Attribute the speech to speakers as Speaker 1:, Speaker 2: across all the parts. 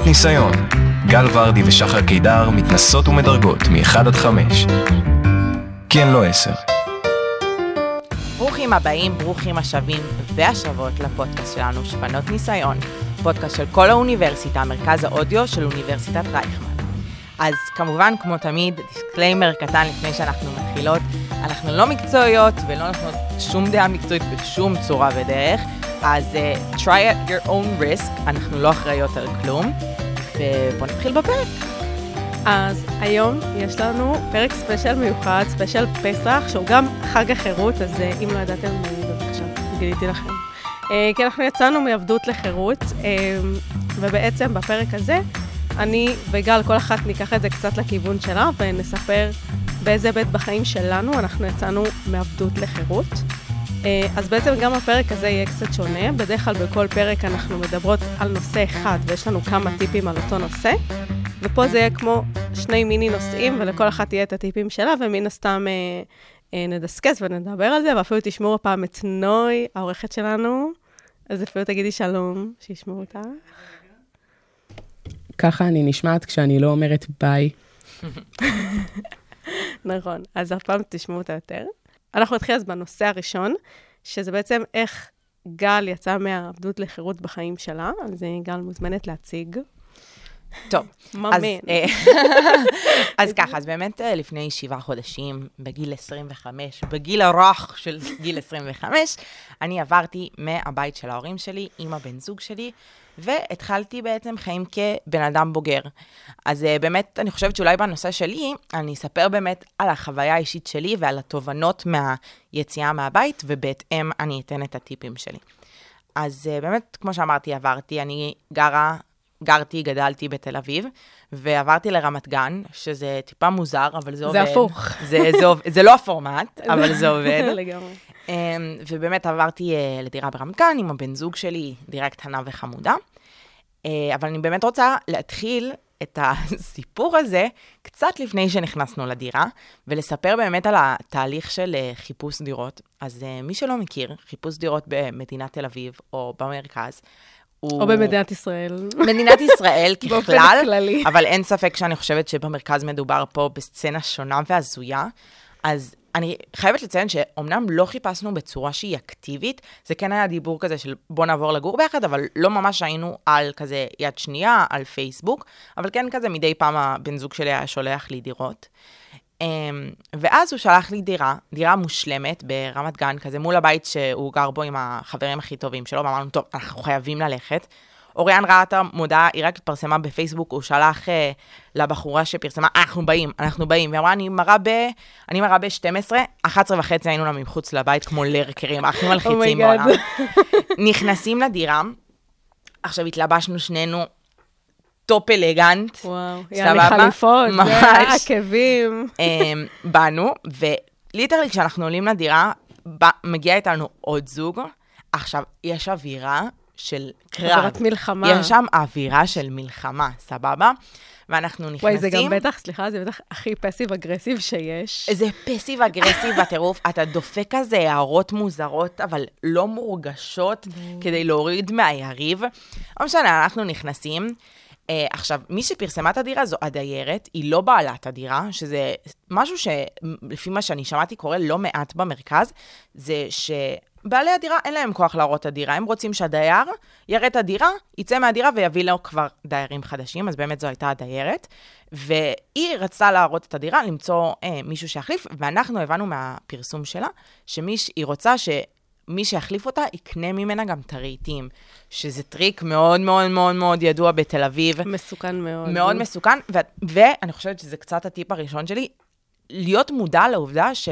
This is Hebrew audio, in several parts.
Speaker 1: שפנות ניסיון. גל ורדי ושחר קידר מתנסות ומדרגות מ-1 עד 5. כן, לא 10.
Speaker 2: ברוכים הבאים, ברוכים השבים והשבות לפודקאסט שלנו, שפנות ניסיון, פודקאסט של כל האוניברסיטה, מרכז האודיו של אוניברסיטת רייכמן. אז כמובן, כמו תמיד, disclaimer קטן לפני שאנחנו מתחילות, אנחנו לא מקצועיות ולא נותנות שום דעה מקצועית בשום צורה ודרך, אז uh, try at your own risk, אנחנו לא אחראיות על כלום, ובואו נתחיל בפרק.
Speaker 3: אז היום יש לנו פרק special מיוחד, special פסח, שהוא גם חג החירות, אז אה, אם לא ידעתם, אה, בבקשה, גיליתי לכם. כי אנחנו יצאנו מעבדות לחירות, ובעצם בפרק הזה, אני וגל, כל אחת ניקח את זה קצת לכיוון שלה, ונספר באיזה בית בחיים שלנו אנחנו יצאנו מעבדות לחירות. אה, אז בעצם גם הפרק הזה יהיה קצת שונה. בדרך כלל בכל פרק אנחנו מדברות על נושא אחד, ויש לנו כמה טיפים על אותו נושא. ופה זה יהיה כמו שני מיני נושאים, ולכל אחת יהיה את הטיפים שלה, ומן הסתם אה, אה, נדסקס ונדבר על זה, ואפילו תשמעו הפעם את נוי, העורכת שלנו. אז אפילו תגידי שלום, שישמעו אותך.
Speaker 4: ככה אני נשמעת כשאני לא אומרת ביי.
Speaker 3: נכון, אז אף פעם תשמעו אותה יותר. אנחנו נתחיל אז בנושא הראשון, שזה בעצם איך גל יצא מהעבדות לחירות בחיים שלה, אז גל מוזמנת להציג.
Speaker 2: טוב, אז, אה, אז ככה, אז באמת אה, לפני שבעה חודשים, בגיל 25, בגיל הרך של גיל 25, אני עברתי מהבית של ההורים שלי עם הבן זוג שלי, והתחלתי בעצם חיים כבן אדם בוגר. אז uh, באמת, אני חושבת שאולי בנושא שלי, אני אספר באמת על החוויה האישית שלי ועל התובנות מהיציאה מהבית, ובהתאם אני אתן את הטיפים שלי. אז uh, באמת, כמו שאמרתי, עברתי, אני גרה, גרתי, גדלתי בתל אביב, ועברתי לרמת גן, שזה טיפה מוזר, אבל זה, עובד.
Speaker 3: זה הפוך.
Speaker 2: זה, זה, זה לא הפורמט, אבל זה עובד.
Speaker 3: לגמרי.
Speaker 2: Um, ובאמת עברתי uh, לדירה ברמת גן עם הבן זוג שלי, דירה קטנה וחמודה. Uh, אבל אני באמת רוצה להתחיל את הסיפור הזה קצת לפני שנכנסנו לדירה, ולספר באמת על התהליך של uh, חיפוש דירות. אז uh, מי שלא מכיר, חיפוש דירות במדינת תל אביב או במרכז,
Speaker 3: הוא... או במדינת ישראל.
Speaker 2: מדינת ישראל ככלל. אבל אין ספק שאני חושבת שבמרכז מדובר פה בסצנה שונה והזויה. אז אני חייבת לציין שאומנם לא חיפשנו בצורה שהיא אקטיבית, זה כן היה דיבור כזה של בוא נעבור לגור ביחד, אבל לא ממש היינו על כזה יד שנייה, על פייסבוק, אבל כן כזה מדי פעם הבן זוג שלי היה שולח לי דירות. Um, ואז הוא שלח לי דירה, דירה מושלמת ברמת גן, כזה מול הבית שהוא גר בו עם החברים הכי טובים שלו, ואמרנו, טוב, אנחנו חייבים ללכת. אוריאן ראה את המודעה, היא רק התפרסמה בפייסבוק, הוא שלח uh, לבחורה שפרסמה, אנחנו באים, אנחנו באים, והיא אמרה, אני מראה ב... אני מראה ב-12, 11 וחצי היינו לה מחוץ לבית, כמו לרקרים, הכי מלחיצים oh בעולם. נכנסים לדירה, עכשיו התלבשנו שנינו טופ אלגנט.
Speaker 3: וואו, יאללה חליפות, ממש. עקבים.
Speaker 2: אמ, באנו, ו literally כשאנחנו עולים לדירה, מגיע איתנו עוד זוג. עכשיו, יש אווירה של קרב.
Speaker 3: אווירת מלחמה.
Speaker 2: יש שם אווירה של מלחמה, סבבה? ואנחנו נכנסים...
Speaker 3: וואי, זה גם בטח, סליחה, זה בטח הכי פסיב אגרסיב שיש.
Speaker 2: זה פסיב אגרסיב בטירוף, אתה דופק כזה הערות מוזרות, אבל לא מורגשות, כדי להוריד מהיריב. לא משנה, אנחנו נכנסים. Uh, עכשיו, מי שפרסמה את הדירה זו הדיירת, היא לא בעלת הדירה, שזה משהו שלפי מה שאני שמעתי קורה לא מעט במרכז, זה ש... בעלי הדירה אין להם כוח להראות את הדירה, הם רוצים שהדייר יראה את הדירה, יצא מהדירה ויביא לו כבר דיירים חדשים, אז באמת זו הייתה הדיירת. והיא רצתה להראות את הדירה, למצוא אה, מישהו שיחליף, ואנחנו הבנו מהפרסום שלה, שהיא רוצה שמי שיחליף אותה יקנה ממנה גם את הרהיטים, שזה טריק מאוד מאוד מאוד מאוד ידוע בתל אביב.
Speaker 3: מסוכן מאוד.
Speaker 2: מאוד מסוכן, ו- ואני חושבת שזה קצת הטיפ הראשון שלי, להיות מודע לעובדה ש...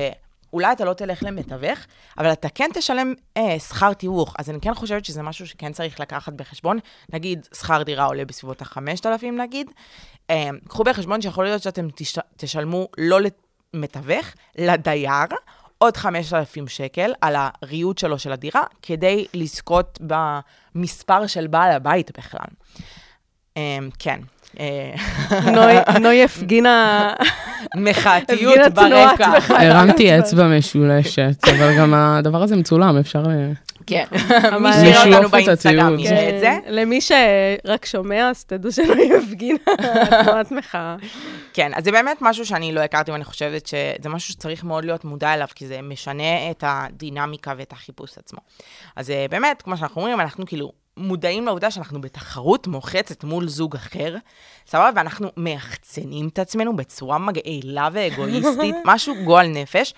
Speaker 2: אולי אתה לא תלך למתווך, אבל אתה כן תשלם אה, שכר תיווך. אז אני כן חושבת שזה משהו שכן צריך לקחת בחשבון. נגיד, שכר דירה עולה בסביבות ה-5,000 נגיד. אה, קחו בחשבון שיכול להיות שאתם תש... תשלמו לא למתווך, לדייר, עוד 5,000 שקל על הריהוט שלו של הדירה, כדי לזכות במספר של בעל הבית בכלל. אה, כן. אה,
Speaker 3: נוי- הפגינה...
Speaker 2: מחאתיות ברקע.
Speaker 4: הרמתי אצבע משולשת, אבל גם הדבר הזה מצולם, אפשר... אה,
Speaker 2: כן, מי שיראה אותנו באינסטגרם. יראה את זה.
Speaker 3: כן, למי שרק שומע, אז תדעו שנוי הפגינה תנועת מחאה.
Speaker 2: כן, אז זה באמת משהו שאני לא הכרתי, ואני חושבת שזה משהו שצריך מאוד להיות מודע אליו, כי זה משנה את הדינמיקה ואת החיפוש עצמו. אז אה, באמת, כמו שאנחנו אומרים, אנחנו כאילו מודעים לעובדה שאנחנו בתחרות מוחצת מול זוג אחר, סבבה? ואנחנו מייחצנים את עצמנו בצורה מגעילה ואגואיסטית, משהו גועל נפש.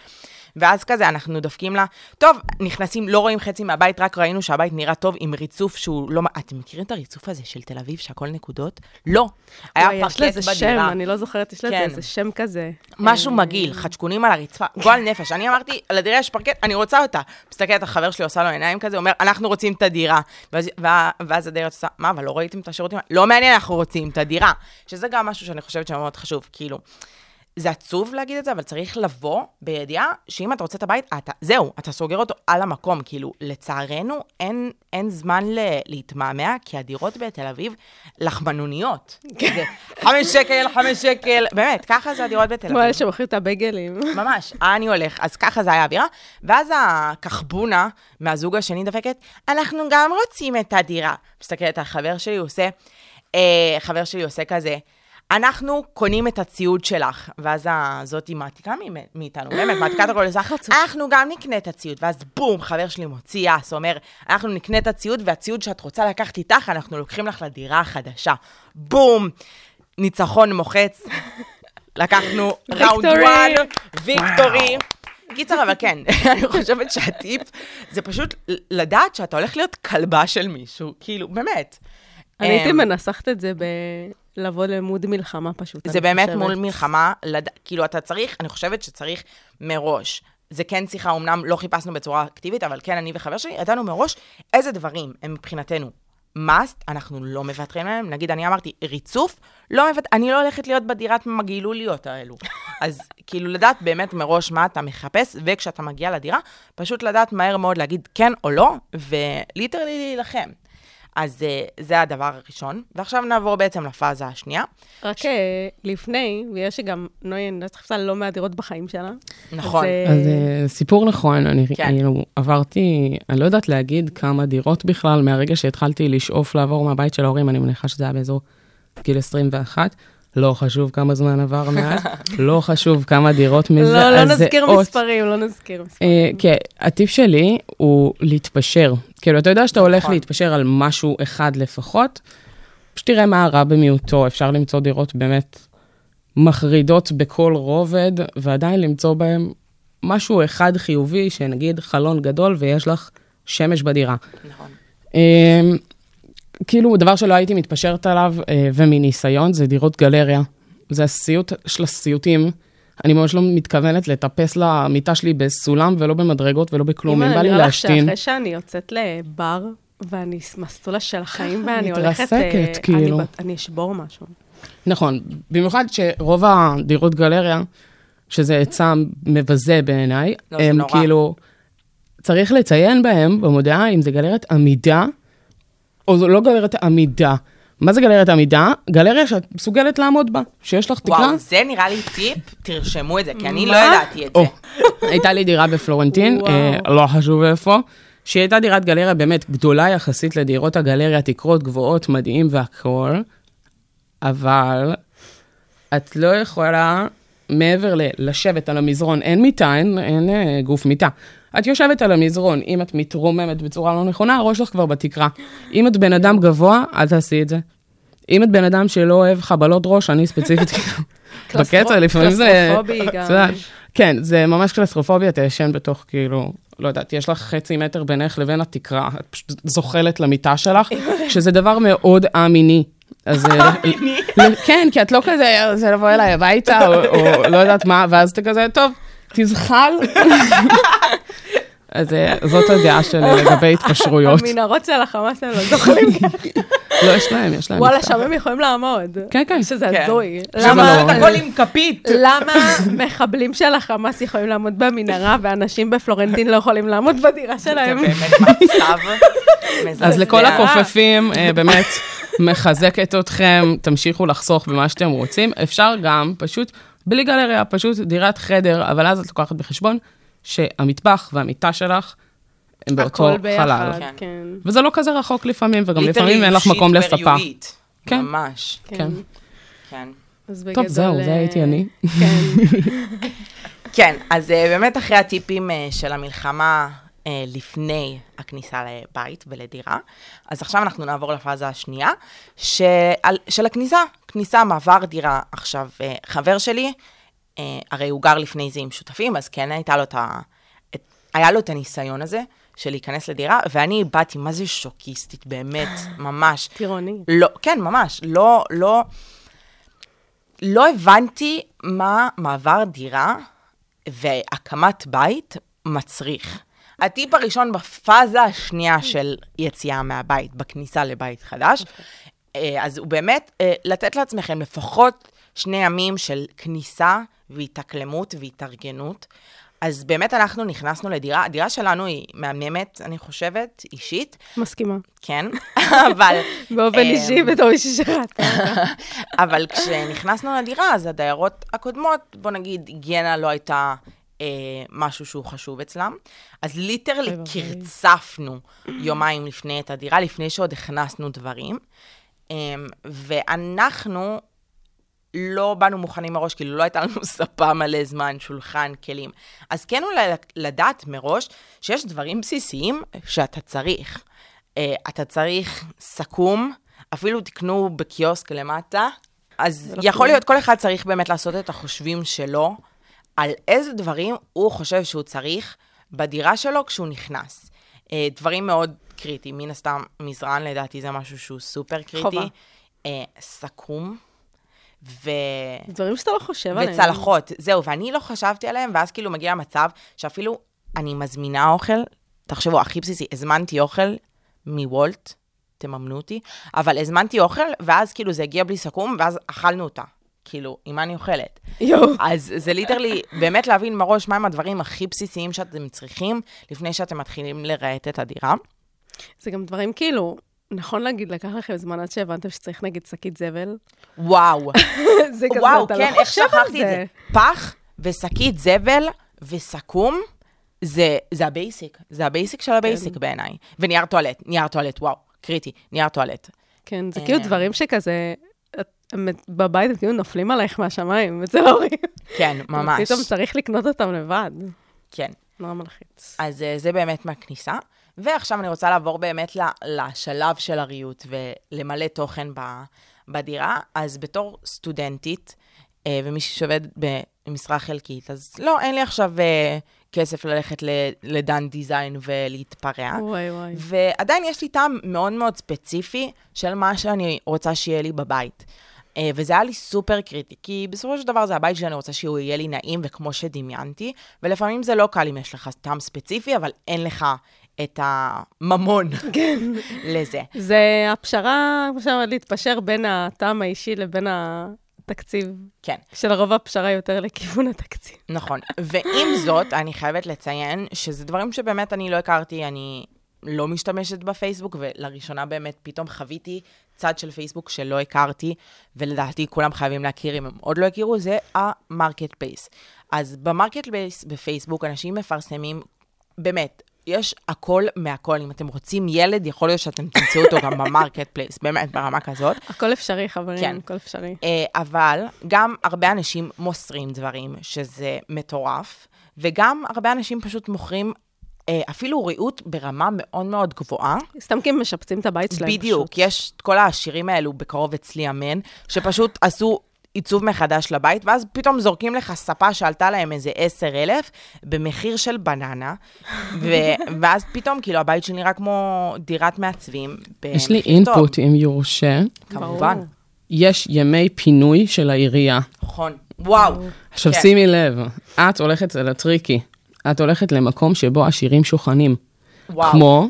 Speaker 2: ואז כזה, אנחנו דופקים לה, טוב, נכנסים, לא רואים חצי מהבית, רק ראינו שהבית נראה טוב עם ריצוף שהוא לא... אתם מכירים את הריצוף הזה של תל אביב, שהכל נקודות? לא. היה
Speaker 3: וואי, יש
Speaker 2: פרקט
Speaker 3: לזה שם,
Speaker 2: בדירה.
Speaker 3: אני לא זוכרת, יש לזה
Speaker 2: כן.
Speaker 3: איזה שם כזה.
Speaker 2: משהו
Speaker 3: אה,
Speaker 2: מגעיל, חדשקונים על הרצפה, גועל נפש. אני אמרתי, על הדירה יש פרקט, אני רוצה אותה. מסתכלת, החבר שלי עושה לו עיניים כזה, אומר, אנחנו רוצים את הדירה. ואז, ואז הדיירת עושה, מה, אבל לא ראיתם את השירותים? לא מעניין, אנחנו רוצים את הדירה. שזה גם משהו שאני חושבת שמאוד חשוב, כאילו. זה עצוב להגיד את זה, אבל צריך לבוא בידיעה שאם אתה רוצה את הבית, אתה, זהו, אתה סוגר אותו על המקום. כאילו, לצערנו, אין, אין זמן ל, להתמהמה, כי הדירות בתל אביב, לחמנוניות. זה חמש שקל, חמש שקל, באמת, ככה זה הדירות בתל
Speaker 3: כמו
Speaker 2: אביב.
Speaker 3: אלה שמוכרים את הבייגלים.
Speaker 2: ממש, אני הולך, אז ככה זה היה האווירה. ואז הכחבונה מהזוג השני דפקת, אנחנו גם רוצים את הדירה. מסתכלת על חבר שלי, הוא עושה, אה, חבר שלי עושה כזה, אנחנו קונים את הציוד שלך. ואז הזאתי מעתיקה ממ- מאיתנו, באמת, מעתיקה את הכל לזה, אנחנו גם נקנה את הציוד. ואז בום, חבר שלי מוציא יס, אומר, אנחנו נקנה את הציוד, והציוד שאת רוצה לקחת איתך, אנחנו לוקחים לך לדירה החדשה. בום, ניצחון מוחץ. לקחנו ראונד. וואן, ויקטורי. קיצר, אבל כן, אני חושבת שהטיפ זה פשוט לדעת שאתה הולך להיות כלבה של מישהו, כאילו, באמת.
Speaker 3: אני הייתי
Speaker 2: אמ,
Speaker 3: מנסחת את זה ב... לבוא למוד מלחמה פשוט.
Speaker 2: זה באמת
Speaker 3: חושבת.
Speaker 2: מול מלחמה, לד... כאילו, אתה צריך, אני חושבת שצריך מראש. זה כן שיחה, אמנם לא חיפשנו בצורה אקטיבית, אבל כן, אני וחבר שלי, ידענו מראש איזה דברים הם מבחינתנו must, אנחנו לא מוותרים עליהם. נגיד, אני אמרתי, ריצוף, לא מוותר, אני לא הולכת להיות בדירת מגעילוליות האלו. אז כאילו, לדעת באמת מראש מה אתה מחפש, וכשאתה מגיע לדירה, פשוט לדעת מהר מאוד להגיד כן או לא, וליטרלי להילחם. אז אה, זה הדבר הראשון. ועכשיו נעבור בעצם לפאזה השנייה.
Speaker 3: רק אה, לפני, ויש שגם, נוי, אני יודעת שחיפשה לא מעט דירות בחיים שלה.
Speaker 2: נכון.
Speaker 3: אז, אה,
Speaker 4: אז סיפור נכון, אני
Speaker 2: כן.
Speaker 4: כאילו עברתי, אני לא יודעת להגיד כמה דירות בכלל, מהרגע שהתחלתי לשאוף לעבור מהבית של ההורים, אני מניחה שזה היה באזור גיל 21. לא חשוב כמה זמן עבר מאז, לא חשוב כמה דירות
Speaker 3: לא,
Speaker 4: מזעזעות.
Speaker 3: לא נזכיר מספרים, לא נזכיר מספרים.
Speaker 4: כן, הטיפ שלי הוא להתפשר. כאילו, אתה יודע שאתה הולך
Speaker 2: נכון.
Speaker 4: להתפשר על משהו אחד לפחות, פשוט תראה מה הרע במיעוטו, אפשר למצוא דירות באמת מחרידות בכל רובד, ועדיין למצוא בהם משהו אחד חיובי, שנגיד חלון גדול ויש לך שמש בדירה.
Speaker 2: נכון.
Speaker 4: אמ, כאילו, דבר שלא הייתי מתפשרת עליו, אה, ומניסיון, זה דירות גלריה. זה הסיוט של הסיוטים. אני ממש לא מתכוונת לטפס למיטה שלי בסולם ולא במדרגות ולא בכלום. אם בא לי
Speaker 3: נראה לך
Speaker 4: להשתין.
Speaker 3: שאחרי שאני יוצאת לבר, ואני מסלול של החיים, ואני הולכת...
Speaker 4: מתרסקת,
Speaker 3: אה,
Speaker 4: כאילו.
Speaker 3: אני אני אשבור משהו.
Speaker 4: נכון, במיוחד שרוב הדירות גלריה, שזה עצה מבזה בעיניי,
Speaker 2: לא,
Speaker 4: הם
Speaker 2: נורא.
Speaker 4: כאילו, צריך לציין בהם במודעה אם זה גלריית עמידה, או זו לא גלריית עמידה. מה זה גלריית עמידה? גלריה שאת מסוגלת לעמוד בה, שיש לך תקרה.
Speaker 2: וואו, זה נראה לי טיפ, תרשמו את זה, כי אני? לא ידעתי את זה.
Speaker 4: הייתה לי דירה בפלורנטין. אה, לא חשוב איפה, שהיא הייתה דירת גלריה באמת גדולה יחסית לדירות הגלריה, תקרות גבוהות, מדהים והכול, אבל את לא יכולה, מעבר ללשבת על המזרון, אין מיטה, אין, אין אה, גוף מיטה. את יושבת על המזרון, אם את מתרוממת בצורה לא נכונה, הראש שלך כבר בתקרה. אם את בן אדם גבוה, אל תעשי את זה. אם את בן אדם שלא אוהב חבלות ראש, אני ספציפית, בקטע, לפעמים זה...
Speaker 3: קלסטרופובי גם.
Speaker 4: כן, זה ממש קלסטרופוביה, אתה ישן בתוך, כאילו, לא יודעת, יש לך חצי מטר בינך לבין התקרה, את פשוט זוחלת למיטה שלך, שזה דבר מאוד א-מיני. אז אה, כן, כי את לא כזה, זה לבוא אליי הביתה, או לא יודעת מה, ואז אתה כזה, טוב, תזחל. אז אה, זאת הדעה שלי לגבי התקשרויות.
Speaker 3: המנהרות של החמאס הם לא זוכרים.
Speaker 4: לא, יש להם, יש להם.
Speaker 3: וואלה. שם הם יכולים לעמוד.
Speaker 4: כן, כן.
Speaker 3: שזה
Speaker 2: כן.
Speaker 3: הזוי.
Speaker 4: למה. לא?
Speaker 2: הכל עם כפית.
Speaker 3: למה מחבלים של החמאס יכולים לעמוד במנהרה ואנשים בפלורנטין לא יכולים לעמוד בדירה
Speaker 2: זה
Speaker 3: שלהם?
Speaker 2: באמת מצב מזעזע.
Speaker 4: אז לכל הכופפים, אה, באמת, מחזקת אתכם, תמשיכו לחסוך במה שאתם רוצים. אפשר גם פשוט, בלי גלריה, פשוט דירת חדר, אבל אז את לוקחת בחשבון שהמטבח והמיטה שלך הם באותו
Speaker 3: הכל ביחד,
Speaker 4: חלל.
Speaker 2: כן.
Speaker 3: כן.
Speaker 4: וזה לא כזה רחוק לפעמים, וגם לפעמים אין לך מקום לספה. כן.
Speaker 2: ממש,
Speaker 3: כן.
Speaker 4: כן.
Speaker 2: כן.
Speaker 3: אז בגדול...
Speaker 4: טוב, זהו, זה
Speaker 3: אה,
Speaker 4: הייתי אני.
Speaker 3: כן.
Speaker 2: כן, אז אה, באמת אחרי הטיפים אה, של המלחמה לפני הכניסה לבית ולדירה, אז עכשיו אנחנו נעבור לפאזה השנייה של, של הכניסה, כניסה, מעבר דירה. עכשיו, חבר שלי, הרי הוא גר לפני זה עם שותפים, אז כן הייתה לו את ה... את, היה לו את הניסיון הזה של להיכנס לדירה, ואני באתי, מה זה שוקיסטית, באמת, ממש.
Speaker 3: טירוני.
Speaker 2: לא, כן, ממש. לא, לא, לא הבנתי מה מעבר דירה והקמת בית מצריך. הטיפ הראשון בפאזה השנייה של יציאה מהבית, בכניסה לבית חדש, אה, אז הוא באמת אה, לתת לעצמכם לפחות שני ימים של כניסה והתאקלמות והתארגנות. אז באמת אנחנו נכנסנו לדירה, הדירה שלנו היא מהממת, אני חושבת, אישית,
Speaker 3: מסכימה.
Speaker 2: כן, אבל...
Speaker 3: באופן
Speaker 2: אה,
Speaker 3: אישי, בתור מישהי שראתה.
Speaker 2: אבל כשנכנסנו לדירה, אז הדיירות הקודמות, בוא נגיד, היגיינה לא הייתה אה, משהו שהוא חשוב אצלם. אז ליטרלי. קרצפנו יומיים לפני את הדירה, לפני שעוד הכנסנו דברים. אה, ואנחנו לא באנו מוכנים מראש, כאילו לא הייתה לנו ספה מלא זמן, שולחן, כלים. אז כן אולי לדעת מראש שיש דברים בסיסיים שאתה צריך. אה, אתה צריך סכו"ם, אפילו תקנו בקיוסק למטה. אז
Speaker 3: לא
Speaker 2: יכול. להיות, כל אחד צריך באמת לעשות את החושבים שלו, על איזה דברים הוא חושב שהוא צריך בדירה שלו כשהוא נכנס. אה, דברים מאוד קריטיים, מן הסתם, מזרן לדעתי זה משהו שהוא סופר קריטי.
Speaker 3: חובה.
Speaker 2: אה, סכו"ם, ו...
Speaker 3: דברים שאתה לא חושב עליהם.
Speaker 2: וצלחות, זהו, ואני לא חשבתי עליהם, ואז כאילו מגיע מצב שאפילו אני מזמינה אוכל, תחשבו, הכי בסיסי, הזמנתי אוכל מוולט, תממנו אותי, אבל הזמנתי אוכל, ואז כאילו זה הגיע בלי סכו"ם, ואז אכלנו אותה. כאילו, עם מה אני אוכלת?
Speaker 3: יואו.
Speaker 2: אז זה ליטרלי, באמת להבין מראש מהם הדברים הכי בסיסיים שאתם צריכים, לפני שאתם מתחילים לרהט את הדירה.
Speaker 3: זה גם דברים כאילו, נכון להגיד, לקח לכם זמן עד שהבנתם שצריך נגיד שקית זבל?
Speaker 2: וואו.
Speaker 3: זה כזה,
Speaker 2: וואו,
Speaker 3: אתה
Speaker 2: כן,
Speaker 3: לא
Speaker 2: איך
Speaker 3: חושב על
Speaker 2: שכחתי את זה. פח ושקית זבל וסכו"ם, זה, זה ה basic. זה ה basic של ה basic
Speaker 3: כן.
Speaker 2: בעיניי. ונייר טואלט, נייר טואלט, וואו, קריטי, נייר טואלט.
Speaker 3: כן, זה כאילו
Speaker 2: אה.
Speaker 3: דברים שכזה, בבית הם כאילו נופלים עלייך מהשמיים, אצל ההורים.
Speaker 2: כן, ממש.
Speaker 3: פתאום צריך לקנות אותם לבד.
Speaker 2: כן.
Speaker 3: נורא מלחיץ.
Speaker 2: אז אה, זה באמת מהכניסה. ועכשיו אני רוצה לעבור באמת לשלב של הריהוט ולמלא תוכן בדירה. אז בתור סטודנטית, אה, ומישהי שעובדת במשרה חלקית, אז לא, אין לי עכשיו אה, כסף ללכת לדן דיזיין ולהתפרע.
Speaker 3: וואי וואי.
Speaker 2: ועדיין יש לי טעם מאוד מאוד ספציפי של מה שאני רוצה שיהיה לי בבית. אה, וזה היה לי סופר קריטי, כי בסופו של דבר זה הבית שאני רוצה שהוא יהיה לי נעים וכמו שדמיינתי, ולפעמים זה לא קל אם יש לך טעם ספציפי, אבל אין לך את הממון לזה.
Speaker 3: זה הפשרה, כמו שאמרת, להתפשר בין הטעם האישי לבין התקציב.
Speaker 2: כן,
Speaker 3: שלרוב הפשרה יותר לכיוון התקציב.
Speaker 2: נכון. ועם זאת, אני חייבת לציין שזה דברים שבאמת אני לא הכרתי, אני לא משתמשת בפייסבוק, ולראשונה באמת פתאום חוויתי צד של פייסבוק שלא הכרתי, ולדעתי כולם חייבים להכיר, אם הם עוד לא הכירו, זה ה Marketplace. אז ב Marketplace בפייסבוק אנשים מפרסמים, באמת, יש הכל מהכל. אם אתם רוצים ילד, יכול להיות שאתם תמצאו אותו גם ב Marketplace, באמת, ברמה כזאת.
Speaker 3: הכל אפשרי, חברים,
Speaker 2: כן.
Speaker 3: הכל אפשרי.
Speaker 2: אה, אבל גם הרבה אנשים מוסרים דברים, שזה מטורף, וגם הרבה אנשים פשוט מוכרים אה, אפילו ריהוט ברמה מאוד מאוד גבוהה.
Speaker 3: סתם כי הם משפצים את הבית שלהם.
Speaker 2: בדיוק,
Speaker 3: פשוט.
Speaker 2: יש את כל העשירים האלו בקרוב אצלי, אמן, שפשוט עשו עיצוב מחדש לבית, ואז פתאום זורקים לך ספה שעלתה להם איזה עשר אלף, במחיר של בננה, ו- ואז פתאום, כאילו, הבית שלי נראה כמו דירת מעצבים.
Speaker 4: יש לי. אינפוט, אם יורשה.
Speaker 2: כמובן.
Speaker 4: יש ימי פינוי של העירייה.
Speaker 2: נכון. וואו.
Speaker 4: עכשיו
Speaker 2: כן.
Speaker 4: שימי לב, את הולכת על הטריקי, את הולכת למקום שבו עשירים שוכנים,
Speaker 2: וואו.
Speaker 4: כמו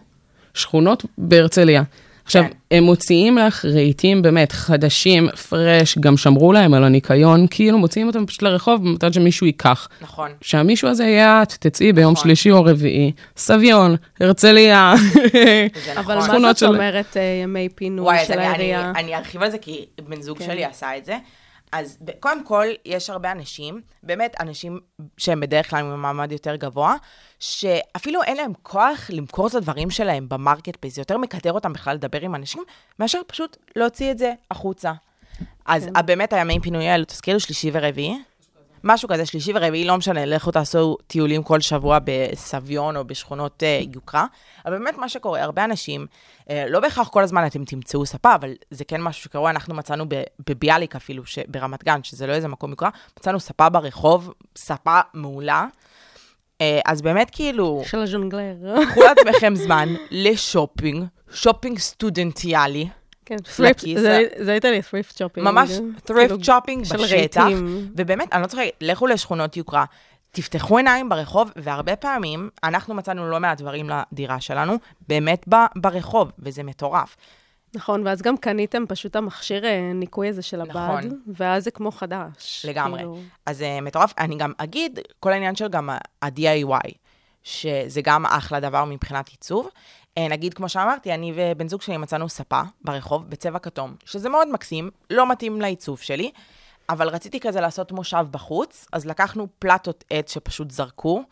Speaker 4: שכונות בהרצליה. עכשיו,
Speaker 2: כן.
Speaker 4: הם מוציאים לך רהיטים באמת חדשים, פרש, גם שמרו להם על הניקיון, כאילו מוציאים אותם פשוט לרחוב במתן שמישהו ייקח.
Speaker 2: נכון.
Speaker 4: שהמישהו הזה יהיה את, תצאי ביום
Speaker 2: נכון.
Speaker 4: שלישי או רביעי, סביון, הרצליה.
Speaker 3: אבל
Speaker 2: נכון.
Speaker 3: מה
Speaker 4: שכונות
Speaker 3: זאת
Speaker 4: של-
Speaker 3: אומרת אה, ימי פינוי
Speaker 2: וואי,
Speaker 3: של
Speaker 2: אני, אני,
Speaker 3: העירייה?
Speaker 2: אני ארחיב על זה כי בן זוג
Speaker 3: כן.
Speaker 2: שלי עשה את זה. אז קודם כל, יש הרבה אנשים, באמת אנשים שהם בדרך כלל ממעמד יותר גבוה, שאפילו אין להם כוח למכור את הדברים שלהם ב Marketplace, יותר מטרטר אותם בכלל לדבר עם אנשים, מאשר פשוט להוציא את זה החוצה. אז
Speaker 3: כן.
Speaker 2: באמת הימי פינוי האלו, תזכירו שלישי ורביעי. משהו כזה, שלישי ורביעי, לא משנה, לכו תעשו טיולים כל שבוע בסביון או בשכונות אה, יוקרה. אבל באמת מה שקורה, הרבה אנשים, אה, לא בהכרח כל הזמן אתם תמצאו ספה, אבל זה כן משהו שקורה, אנחנו מצאנו בביאליק אפילו, ברמת גן, שזה לא איזה מקום יוקרה, מצאנו ספה ברחוב, ספה מעולה. אה, אז באמת כאילו,
Speaker 3: של הז'ונגלר.
Speaker 2: קחו לעצמכם זמן לשופינג, שופינג סטודנטיאלי,
Speaker 3: כן,
Speaker 2: לכיס.
Speaker 3: זה זה הייתה לי thrift shopping.
Speaker 2: ממש
Speaker 3: כאילו,
Speaker 2: thrift shopping
Speaker 3: של
Speaker 2: בשטח. ובאמת, אני לא צוחקת, לכו לשכונות יוקרה, תפתחו עיניים ברחוב, והרבה פעמים אנחנו מצאנו לא מעט דברים לדירה שלנו, באמת ברחוב, וזה מטורף.
Speaker 3: נכון, ואז גם קניתם פשוט המכשיר אה, ניקוי הזה של הבד,
Speaker 2: נכון.
Speaker 3: ואז זה כמו חדש.
Speaker 2: לגמרי.
Speaker 3: כאילו,
Speaker 2: אז זה מטורף. אני גם אגיד, כל העניין של גם ה-DIY, שזה גם אחלה דבר מבחינת עיצוב. אה, נגיד, כמו שאמרתי, אני ובן זוג שלי מצאנו ספה ברחוב בצבע כתום, שזה מאוד מקסים, לא מתאים לעיצוב שלי, אבל רציתי כזה לעשות מושב בחוץ, אז לקחנו פלטות עץ שפשוט זרקו, אה,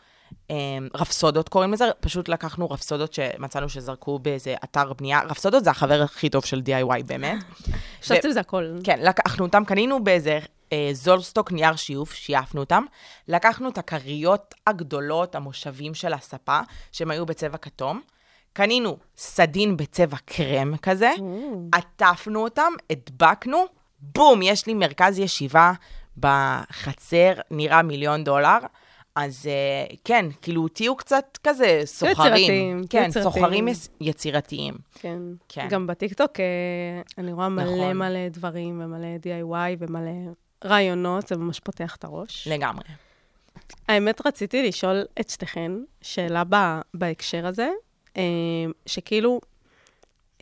Speaker 2: רפסודות קוראים לזה, פשוט לקחנו רפסודות שמצאנו שזרקו באיזה אתר בנייה. רפסודות זה החבר הכי טוב של DIY, באמת.
Speaker 3: חשבתי שזה הכל.
Speaker 2: כן, לקחנו אותם, קנינו באיזה אה, זולסטוק נייר שיוף, שייפנו אותם. לקחנו את הכריות הגדולות, המושבים של הספה, שהם היו בצבע כתום. קנינו סדין בצבע קרם כזה, עטפנו אותם, הדבקנו, בום, יש לי מרכז ישיבה בחצר, נראה מיליון דולר. אז uh, כן, כאילו, תהיו קצת כזה סוחרים.
Speaker 3: יצירתיים,
Speaker 2: כן,
Speaker 3: יצירתיים.
Speaker 2: סוחרים יצירתיים.
Speaker 3: כן.
Speaker 2: כן.
Speaker 3: גם בטיקטוק אה, אני רואה מלא
Speaker 2: נכון.
Speaker 3: מלא דברים, ומלא DIY, ומלא רעיונות, זה ממש פותח את הראש.
Speaker 2: לגמרי.
Speaker 3: האמת, רציתי לשאול את שתיכן שאלה ב, בהקשר הזה, אה, שכאילו,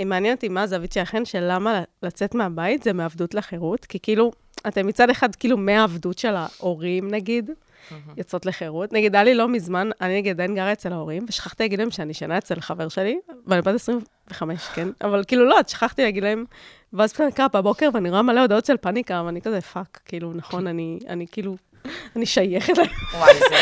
Speaker 3: מעניין אותי מה הזווית שלכן, של למה לצאת מהבית זה מעבדות לחירות, כי כאילו, אתם מצד אחד כאילו מהעבדות של ההורים, נגיד, יוצאות לחירות. נגיד, היה לי לא מזמן, אני נגיד עדיין גרה אצל ההורים, ושכחתי להגיד להם שאני ישנה אצל חבר שלי, ואני בת 25, כן? אבל כאילו לא, אז שכחתי להגיד להם, ואז פתאום קמה בבוקר, ואני רואה מלא הודעות של פאניקה, ואני כזה, fuck, כאילו, נכון, אני, אני כאילו, אני שייכת להם.
Speaker 2: וואי, זה...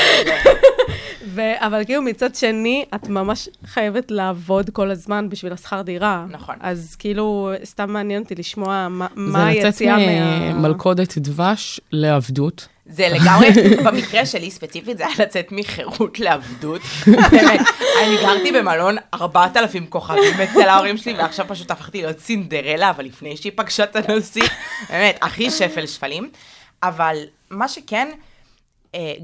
Speaker 3: ו- אבל כאילו מצד שני, את ממש חייבת לעבוד כל הזמן בשביל השכר דירה.
Speaker 2: נכון.
Speaker 3: אז כאילו, סתם מעניין אותי לשמוע מה,
Speaker 4: זה
Speaker 3: מה
Speaker 4: לצאת
Speaker 3: היציאה מה...
Speaker 4: ממלכודת דבש לעבדות.
Speaker 2: זה לגמרי, במקרה שלי ספציפית, זה היה לצאת מחירות לעבדות. באמת, אני גרתי במלון 4,000 כוכבים אצל ההורים שלי, ועכשיו פשוט הפכתי להיות סינדרלה, אבל לפני שהיא פגשה את הנשיא, באמת, הכי שפל שפלים. אבל מה שכן,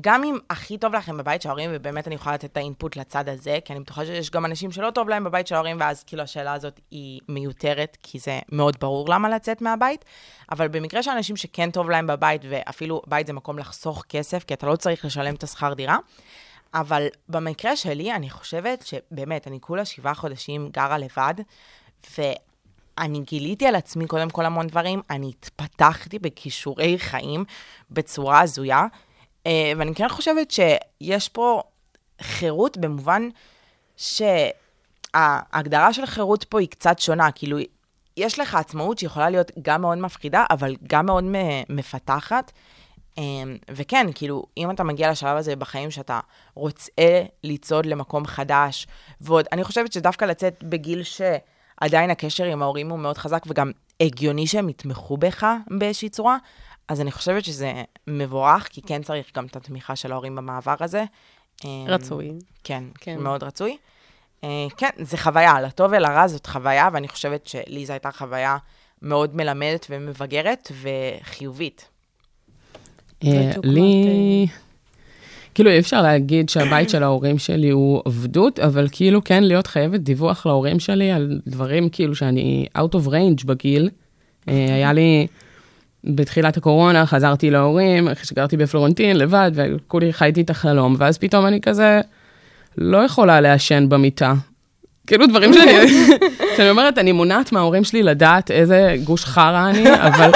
Speaker 2: גם אם הכי טוב לכם בבית של ההורים, ובאמת אני יכולה לתת את האינפוט לצד הזה, כי אני בטוחה שיש גם אנשים שלא טוב להם בבית של ההורים, ואז כאילו השאלה הזאת היא מיותרת, כי זה מאוד ברור למה לצאת מהבית. אבל במקרה של אנשים שכן טוב להם בבית, ואפילו בית זה מקום לחסוך כסף, כי אתה לא צריך לשלם את השכר דירה, אבל במקרה שלי, אני חושבת שבאמת, אני כולה שבעה חודשים גרה לבד, ואני גיליתי על עצמי קודם כל המון דברים, אני התפתחתי בכישורי חיים בצורה הזויה, אה, ואני כן חושבת שיש פה חירות במובן שההגדרה של חירות פה היא קצת שונה, כאילו, יש לך עצמאות שיכולה להיות גם מאוד מפחידה, אבל גם מאוד מפתחת. אמ, וכן, כאילו, אם אתה מגיע לשלב הזה בחיים שאתה רוצה לצעוד למקום חדש, ועוד, אני חושבת שדווקא לצאת בגיל שעדיין הקשר עם ההורים הוא מאוד חזק, וגם הגיוני שהם יתמכו בך באיזושהי צורה, אז אני חושבת שזה מבורך, כי כן צריך גם את התמיכה של ההורים במעבר הזה. אמ,
Speaker 3: רצוי.
Speaker 2: כן,
Speaker 3: כן.
Speaker 2: מאוד רצוי. אה, כן, זה חוויה, לטוב ולרע זאת חוויה, ואני חושבת שלי זו הייתה חוויה מאוד מלמדת ומבגרת וחיובית.
Speaker 4: אה, לי... כאילו, אי אפשר להגיד שהבית של ההורים שלי הוא עבדות, אבל כאילו כן להיות חייבת דיווח להורים שלי על דברים כאילו שאני out of range בגיל. אה, היה לי, בתחילת הקורונה חזרתי להורים, אחרי שגרתי בפלורנטין לבד, וכולי חייתי את החלום, ואז פתאום אני כזה לא יכולה לעשן במיטה. כאילו דברים שאני, שאני אומרת, אני מונעת מההורים שלי לדעת איזה גוש חרא אני, אבל,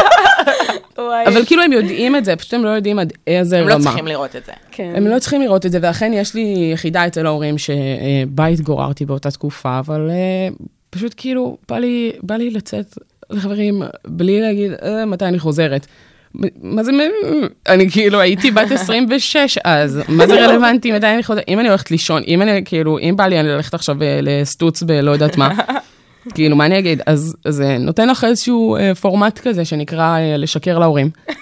Speaker 4: אבל כאילו הם יודעים את זה, פשוט הם לא יודעים עד איזה
Speaker 2: הם
Speaker 4: רמה.
Speaker 2: לא צריכים לראות את זה.
Speaker 3: כן.
Speaker 4: הם לא צריכים לראות את זה, ואכן יש לי יחידה אצל ההורים שבה התגוררתי באותה תקופה, אבל אה, פשוט כאילו, בא לי, בא לי לצאת לחברים בלי להגיד, אה, מתי אני חוזרת. מה זה, אני כאילו הייתי בת 26 אז, מה זה רלוונטי מתי אני חוזרת? אם אני הולכת לישון, אם אני כאילו, אם בא לי אני ללכת עכשיו אה, לסטוץ בלא יודעת מה, כאילו, מה אני אגיד? אז זה נותן לך איזשהו אה, פורמט כזה שנקרא אה, לשקר להורים.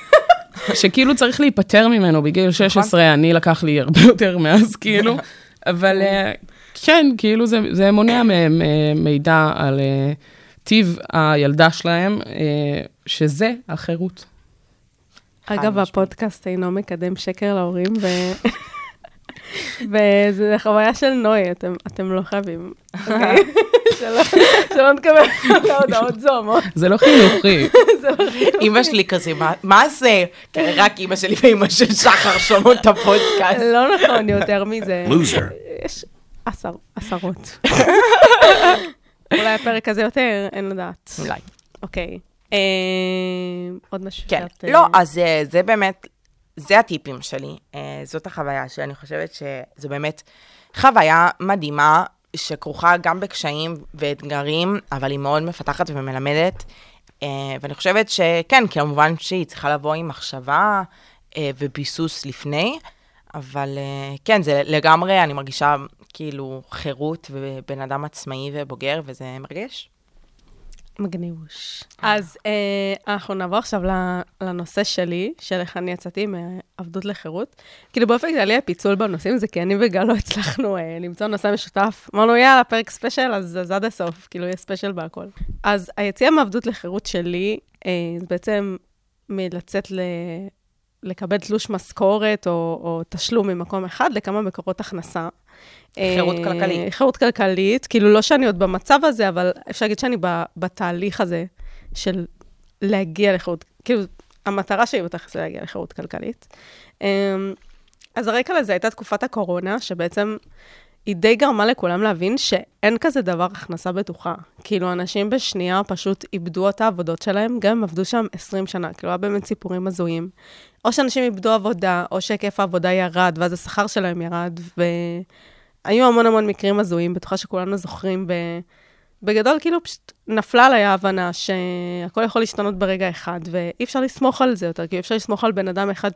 Speaker 4: שכאילו צריך להיפטר ממנו בגיל 16, אני לקח לי הרבה יותר מאז, כאילו, אבל אה, כן, כאילו זה, זה מונע מהם אה, מידע על אה, טיב הילדה שלהם, אה, שזה החירות.
Speaker 3: אגב. הפודקאסט אינו מקדם שקר להורים, ו... וזו חוויה של נוי, אתם, אתם לא חייבים, אוקיי? שלא, שלא נקבל הודעות זוהמות.
Speaker 4: זה לא חינוכי.
Speaker 2: אימא שלי כזה, "מה- מה זה? כן, רק אימא שלי ואימא של שחר שומעות את הפודקאסט.
Speaker 3: לא נכון, יותר מזה.
Speaker 1: לוזר.
Speaker 3: יש עשר, עשרות. אולי הפרק הזה יותר, אין לדעת.
Speaker 2: אולי.
Speaker 3: אוקיי. אה, עוד משהו
Speaker 2: כן,
Speaker 3: שאת, אה,
Speaker 2: לא, אז אה, זה באמת, זה הטיפים שלי, אה, זאת החוויה שלי, אני חושבת שזו באמת חוויה מדהימה, שכרוכה גם בקשיים ואתגרים, אבל היא מאוד מפתחת ומלמדת, אה, ואני חושבת שכן, כמובן שהיא צריכה לבוא עם מחשבה אה, וביסוס לפני, אבל אה, כן, זה לגמרי, אני מרגישה כאילו חירות ובן אדם עצמאי ובוגר, וזה מרגש.
Speaker 3: מגניבוש. אז אה, אנחנו נעבור עכשיו לנושא שלי, של איך אני יצאתי מעבדות לחירות. כאילו באופן כללי הפיצול בנושאים זה כי אני וגל לא הצלחנו אה, למצוא נושא משותף. אמרנו, יאללה, פרק special, אז, אז עד הסוף, כאילו, יהיה special בהכל. אז היציאה מעבדות לחירות שלי, אה, זה בעצם מלצאת ל... לקבל תלוש משכורת או, או תשלום ממקום אחד לכמה מקורות הכנסה.
Speaker 2: חירות
Speaker 3: אה,
Speaker 2: כלכלית.
Speaker 3: חירות כלכלית, כאילו לא שאני עוד במצב הזה, אבל אפשר להגיד שאני בתהליך הזה של להגיע לחירות, כאילו, המטרה שלי בתכלס זה להגיע לחירות כלכלית. אמ, אז הרקע לזה הייתה תקופת הקורונה, שבעצם היא די גרמה לכולם להבין שאין כזה דבר הכנסה בטוחה. כאילו, אנשים בשנייה פשוט איבדו את העבודות שלהם, גם אם עבדו שם 20 שנה, כאילו, היה באמת סיפורים הזויים. או שאנשים איבדו עבודה, או שהיקף העבודה ירד, ואז השכר שלהם ירד, והיו המון המון מקרים הזויים, בטוחה שכולנו זוכרים. ב... בגדול, כאילו, פשוט נפלה עליי ההבנה שהכל יכול להשתנות ברגע אחד, ואי אפשר לסמוך על זה יותר, כי אי אפשר לסמוך על בן אדם אחד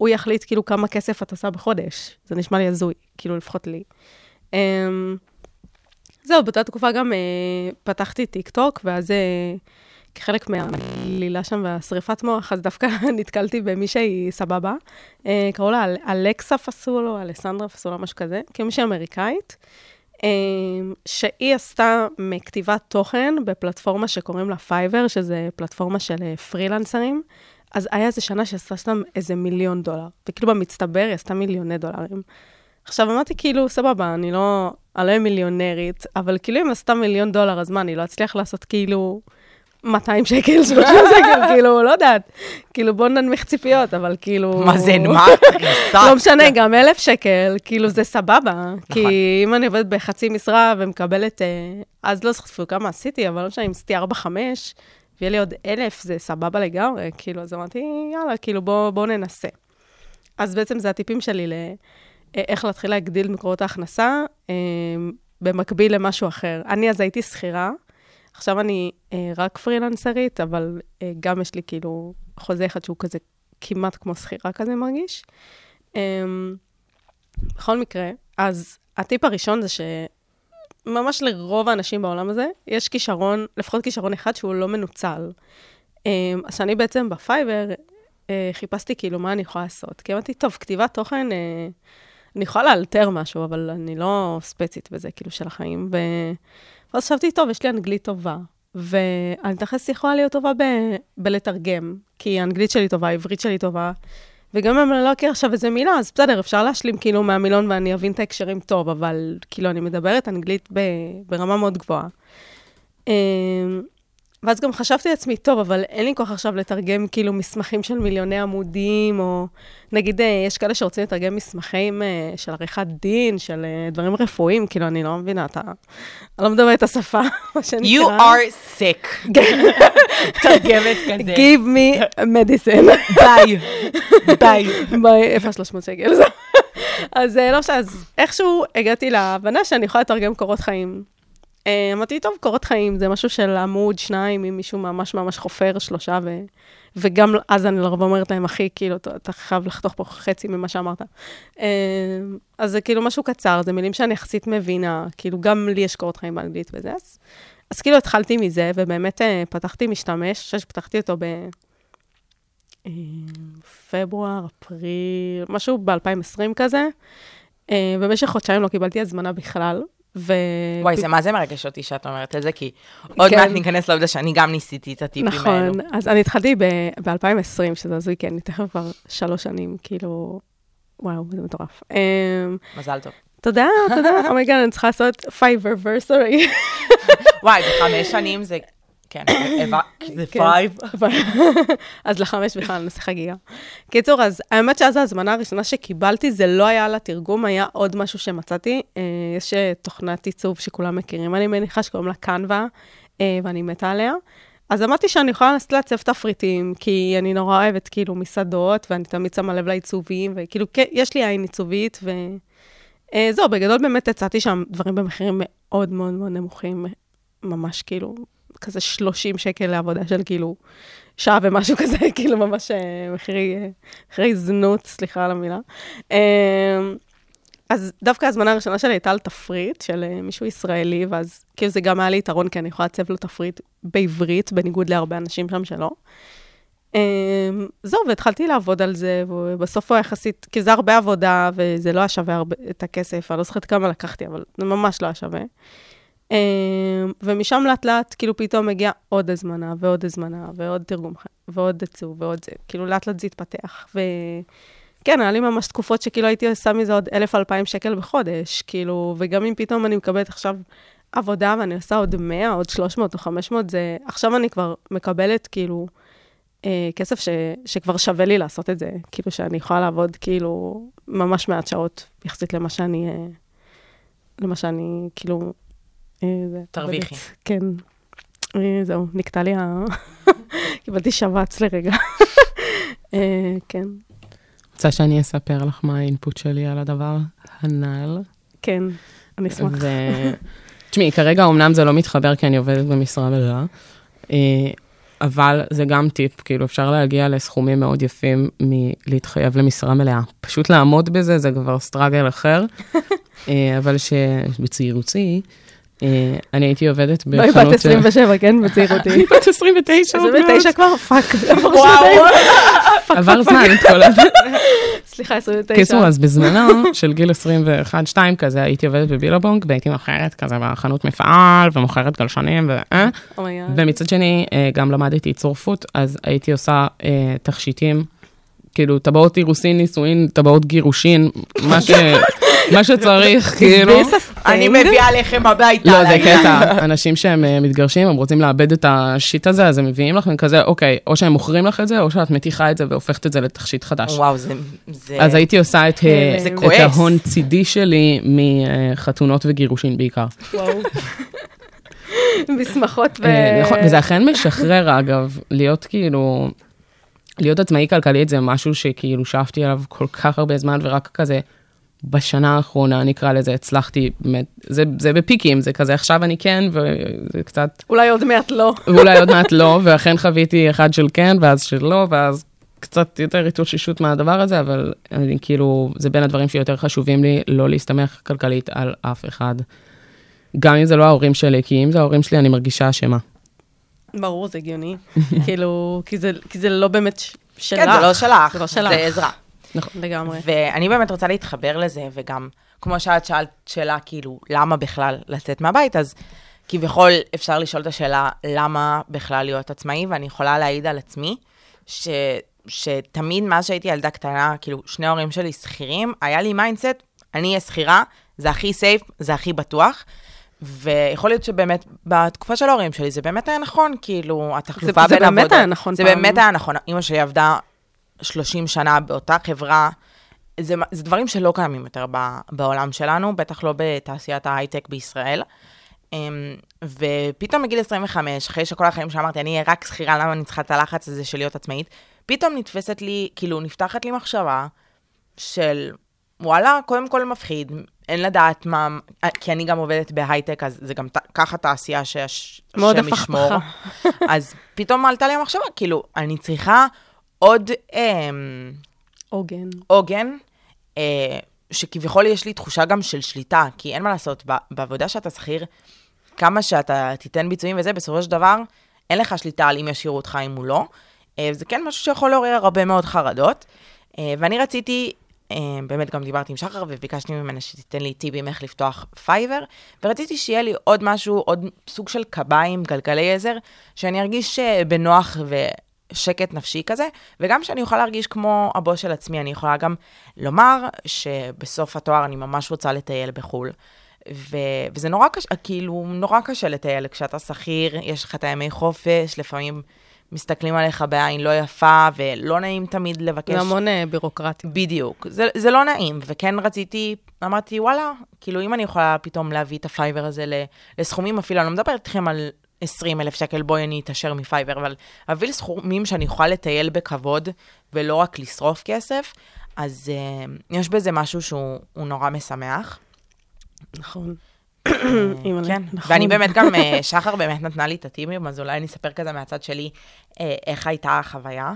Speaker 3: שהוא יחליט כאילו כמה כסף את עושה בחודש. זה נשמע לי הזוי, כאילו, לפחות לי. אמ, זהו, באותה תקופה גם אה, פתחתי טיק טוק, ואז אה, כחלק מהלילה שם והשריפת מוח, אז דווקא נתקלתי במישהי סבבה. אה, קראו לה אל- אלכסה פסולו, אלכסנדרה פסולו, משהו כזה, כאילו מישהי אמריקאית, אה, שהיא עשתה מכתיבת תוכן בפלטפורמה שקוראים לה Fiverr, שזה פלטפורמה של פרילנסרים. אז היה איזה שנה שעשתה שם איזה מיליון דולר, וכאילו במצטבר היא עשתה מיליוני דולרים. עכשיו אמרתי, כאילו, סבבה, אני לא, אני לא מיליונרית, אבל כאילו אם עשתה מיליון דולר, אז מה, אני לא אצליח לעשות כאילו 200 שקל, 30 שקל, כאילו, לא יודעת. כאילו, בואו ננמיך ציפיות, אבל כאילו...
Speaker 2: מה זה, מה?
Speaker 3: לא משנה, גם אלף שקל, כאילו, זה סבבה. כי
Speaker 2: נכון.
Speaker 3: אם אני עובדת בחצי משרה ומקבלת, אה, אז לא זוכרת אפילו כמה עשיתי, אבל לא משנה, אם עשיתי 4-5, ויהיה לי עוד אלף, זה סבבה לגמרי. כאילו, אז אמרתי, יאללה, כאילו, בואו בוא ננסה. אז בעצם זה הטיפים שלי ל... אה, להתחיל להגדיל את מקורות ההכנסה אה, במקביל למשהו אחר. אני אז הייתי שכירה, עכשיו אני אה, רק פרילנסרית, אבל גם יש לי כאילו חוזה אחד שהוא כזה כמעט כמו שכירה כזה מרגיש. אה, בכל מקרה, אז הטיפ הראשון זה שממש לרוב האנשים בעולם הזה, יש כישרון, לפחות כישרון אחד שהוא לא מנוצל. אה, אז שאני בעצם בפייבר, אה, חיפשתי כאילו מה אני יכולה לעשות. כי אמרתי, טוב, כתיבת תוכן, אה, אני יכולה לאלתר משהו, אבל אני לא ספצית בזה, כאילו, של החיים. ואז חשבתי, טוב, יש לי אנגלית טובה, ואני תכלס יכולה להיות טובה ב... בלתרגם, כי האנגלית שלי טובה, העברית שלי טובה, וגם אם אני לא אכיר עכשיו איזה מילה, אז בסדר, אפשר להשלים כאילו מהמילון ואני אבין את ההקשרים טוב, אבל כאילו, אני מדברת אנגלית ב... ברמה מאוד גבוהה. ואז גם חשבתי לעצמי, טוב, אבל אין לי כוח עכשיו לתרגם כאילו מסמכים של מיליוני עמודים, או נגיד, אה, יש כאלה שרוצים לתרגם מסמכים אה, של עריכת דין, של אה, דברים רפואיים, כאילו, אני לא מבינה, אתה... אני לא מדברת את השפה, מה שנקרא.
Speaker 2: You are sick. תרגמת כזה.
Speaker 3: Give me medicine.
Speaker 2: ביי. ביי.
Speaker 3: ביי, איפה 300 שקל? אז אה, לא משנה, אז איכשהו הגעתי להבנה שאני יכולה לתרגם קורות חיים. אה, אמרתי, טוב, קורות חיים זה משהו של עמוד, שניים, אם מישהו ממש ממש חופר, שלושה, ו... וגם אז אני לרוב אומרת להם, אחי, כאילו, אתה, חייב לחתוך פה חצי ממה שאמרת. אה, אז זה כאילו משהו קצר, זה מילים שאני יחסית מבינה, כאילו, גם לי יש קורות חיים באנגלית וזה, אז, אז כאילו התחלתי מזה, ובאמת אה, פתחתי משתמש, אני חושבת שפתחתי אותו ב... אה, פברואר, אפריל, משהו ב-2020 כזה. במשך חודשיים לא קיבלתי הזמנה בכלל. ו...
Speaker 2: וואי, זה מה זה מרגש אותי שאת אומרת את זה, כי עוד
Speaker 3: כן.
Speaker 2: מעט ניכנס לעובדה שאני גם ניסיתי את הטיפים האלו.
Speaker 3: נכון, אז אני התחלתי ב-2020, שזה הזוי, כי אני תכף כבר שלוש שנים, כאילו, וואו, זה מטורף. אה,
Speaker 2: מזל טוב.
Speaker 3: תודה, תודה, oh my god, אני צריכה לעשות Fiverrversary.
Speaker 2: וואי, בחמש שנים זה... כן, זה
Speaker 3: כן.
Speaker 2: five.
Speaker 3: אז לחמש בכלל נעשה חגיגה. קיצור, אז האמת שאז ההזמנה הראשונה שקיבלתי, זה לא היה לתרגום, היה עוד משהו שמצאתי. אה, יש אה, תוכנת עיצוב שכולם מכירים, אני מניחה שקוראים לה קנווה, אה, ואני מתה עליה. אז אמרתי שאני יכולה לנסות לעצב תפריטים, כי אני נורא אוהבת כאילו מסעדות, ואני תמיד שמה לב לעיצובים, וכאילו, כן, יש לי עין עיצובית, ו... זהו, בגדול באמת הצעתי שם דברים במחירים מאוד מאוד מאוד נמוכים, ממש כאילו, כזה 30 שקל לעבודה של כאילו שעה ומשהו כזה, כאילו ממש אה, מחירי, אה, מחירי זנות, סליחה על המילה. אה, אז דווקא ההזמנה הראשונה שלי הייתה על תפריט של אה, מישהו ישראלי, ואז כאילו זה גם היה לי יתרון, כי אני יכולה לעצב לו תפריט בעברית, בניגוד להרבה אנשים שם שלא. אה, זהו, והתחלתי לעבוד על זה, ובסוף הוא יחסית, כי זה הרבה עבודה, וזה לא היה שווה הרבה את הכסף, אני לא זוכרת כמה לקחתי, אבל זה ממש לא היה שווה. אה, ומשם לאט לאט, כאילו פתאום הגיעה עוד הזמנה, ועוד הזמנה, ועוד תרגום, ועוד עצוב, ועוד זה. כאילו לאט לאט זה התפתח. וכן, היה לי ממש תקופות שכאילו הייתי עושה מזה עוד אלף, אלפיים שקל בחודש, כאילו, וגם אם פתאום אני מקבלת עכשיו עבודה ואני עושה עוד 100, עוד 300 או 500, זה... עכשיו אני כבר מקבלת כאילו אה, כסף ש, שכבר שווה לי לעשות את זה, כאילו שאני יכולה לעבוד כאילו ממש מעט שעות יחסית למה שאני, אה, למה שאני כאילו... אה, זה,
Speaker 2: תרוויחי.
Speaker 3: כן. אה, זהו, נקטע לי ה... קיבלתי שבץ לרגע. אה, כן,
Speaker 4: רוצה שאני אספר לך מה האינפוט שלי על הדבר הנ"ל?
Speaker 3: כן, אני אשמח.
Speaker 4: תשמעי, כרגע אמנם זה לא מתחבר כי אני עובדת במשרה מלאה, אה, אבל זה גם טיפ, כאילו אפשר להגיע לסכומים מאוד יפים מלהתחייב למשרה מלאה. פשוט לעמוד בזה זה כבר סטראגל אחר, אבל שבצעירותי, אני הייתי עובדת
Speaker 3: לא, היא
Speaker 4: בחנות...
Speaker 3: בת 27, כן? בצעירותי.
Speaker 4: אני בת 29 עוד מעט.
Speaker 3: 29 כבר? fuck.
Speaker 2: וואו.
Speaker 4: עבר זמן, כל ה...
Speaker 3: סליחה, 29.
Speaker 4: קיצור, אז בזמנו, של גיל 21-2 כזה, הייתי עובדת ב Billabong, והייתי מוכרת כזה בחנות מפעל, ומוכרת גלשנים, ו... אה? ומצד שני, אה, גם למדתי צורפות, אז הייתי עושה אה, תכשיטים, כאילו, טבעות אירוסין, נישואין, טבעות גירושין, מה ש... מה שצריך, כאילו.
Speaker 2: אני מביאה לחם הביתה.
Speaker 4: לא, זה. קטע. אנשים שהם אה, מתגרשים, הם רוצים לאבד את השיט הזה, אז הם מביאים לכם כזה, אוקיי, או שהם מוכרים לך את זה, או שאת מתיחה את זה והופכת את זה לתכשיט חדש.
Speaker 2: וואו, זה...
Speaker 4: אז הייתי עושה את, אה. ההון צידי שלי מחתונות וגירושין בעיקר.
Speaker 3: וואו. בשמחות ו...
Speaker 4: אה, נכון, וזה אכן משחרר, אגב, להיות כאילו, להיות עצמאי כלכלית זה משהו שכאילו שאפתי עליו כל כך הרבה זמן, ורק כזה בשנה האחרונה, נקרא לזה, הצלחתי, באמת, זה, זה בפיקים, זה כזה עכשיו אני כן, וזה קצת,
Speaker 3: אולי עוד מעט לא.
Speaker 4: ואולי עוד מעט לא, ואכן חוויתי אחד של כן, ואז של לא, ואז קצת יותר התאוששות מהדבר הזה, אבל אני כאילו, זה בין הדברים שיותר חשובים לי, לא להסתמך כלכלית על אף אחד. גם אם זה לא ההורים שלי, כי אם זה ההורים שלי, אני מרגישה אשמה.
Speaker 3: ברור, זה הגיוני. כאילו, כי זה- כי זה לא באמת ש- שלך.
Speaker 2: כן, זה לא שלך,
Speaker 3: זה לא שלך.
Speaker 2: זה עזרה.
Speaker 3: נכון, לגמרי.
Speaker 2: ואני באמת רוצה להתחבר לזה, וגם, כמו שאת שאלת שאלה, כאילו, למה בכלל לצאת מהבית, אז כביכול אפשר לשאול את השאלה, למה בכלל להיות עצמאי, ואני יכולה להעיד על עצמי, ש, שתמיד מאז שהייתי ילדה קטנה, כאילו, שני ההורים שלי שכירים, היה לי mindset, אני אהיה שכירה, זה הכי סייף, זה הכי בטוח. ויכול להיות שבאמת, בתקופה של ההורים שלי, זה באמת היה נכון, כאילו, התחלופה
Speaker 3: זה- זה
Speaker 2: בין עבודה...
Speaker 3: באמת היה נכון
Speaker 2: זה
Speaker 3: פעם.
Speaker 2: באמת היה נכון. אימא שלי עבדה 30 שנה באותה חברה. זה, זה דברים שלא קיימים יותר ב, בעולם שלנו, בטח לא בתעשיית ההייטק בישראל. אמ, ופתאום בגיל 25, אחרי שכל החיים שאמרתי, אני אהיה רק שכירה, למה אני צריכה את הלחץ הזה של להיות עצמאית, פתאום נתפסת לי, כאילו, נפתחת לי מחשבה של, וואלה, קודם כל מפחיד, אין לדעת מה, כי אני גם עובדת בהייטק, אז זה גם ת- ככה תעשייה שהש-
Speaker 3: מאוד
Speaker 2: השם ישמור.
Speaker 3: הפכפכה.
Speaker 2: אז פתאום עלתה לי המחשבה, כאילו, אני צריכה עוד אמ,
Speaker 3: עוגן.
Speaker 2: עוגן, אה, שכביכול יש לי תחושה גם של שליטה, כי אין מה לעשות, בעבודה שאתה שכיר, כמה שאתה תיתן ביצועים וזה, בסופו של דבר, אין לך שליטה על אם ישאירו אותך, אם הוא לא. אה, זה כן משהו שיכול לעורר הרבה מאוד חרדות. אה, ואני רציתי, אה, באמת גם דיברתי עם שחר וביקשתי ממנה שתיתן לי טיפים איך לפתוח Fiverr, ורציתי שיהיה לי עוד משהו, עוד סוג של קביים, גלגלי עזר, שאני ארגיש אה, בנוח ושקט נפשי כזה, וגם שאני אוכל להרגיש כמו הבוס של עצמי. אני יכולה גם לומר שבסוף התואר אני ממש רוצה לטייל בחו"ל. ו- וזה נורא קשה, כאילו, נורא קשה לטייל כשאתה שכיר, יש לך את הימי חופש, לפעמים מסתכלים עליך בעין לא יפה, ולא נעים תמיד לבקש.
Speaker 3: זה המון אה, בירוקרטיה.
Speaker 2: בדיוק. זה, זה לא נעים, וכן רציתי, אמרתי, וואלה, כאילו, אם אני יכולה פתאום להביא את ה Fiverr הזה לסכומים אפילו, אני לא מדברת איתכם על 20 אלף שקל, בואי אני אתעשר מ Fiverr, אבל להביא לסכומים שאני יכולה לטייל בכבוד, ולא רק לשרוף כסף, אז אה, יש בזה משהו שהוא הוא נורא משמח.
Speaker 3: נכון.
Speaker 2: אה,
Speaker 3: אימא'לה,
Speaker 2: כן,
Speaker 3: נכון.
Speaker 2: ואני באמת גם, אה, שחר באמת נתנה לי את הטיפים, אז אולי אני אספר כזה מהצד שלי איך הייתה החוויה.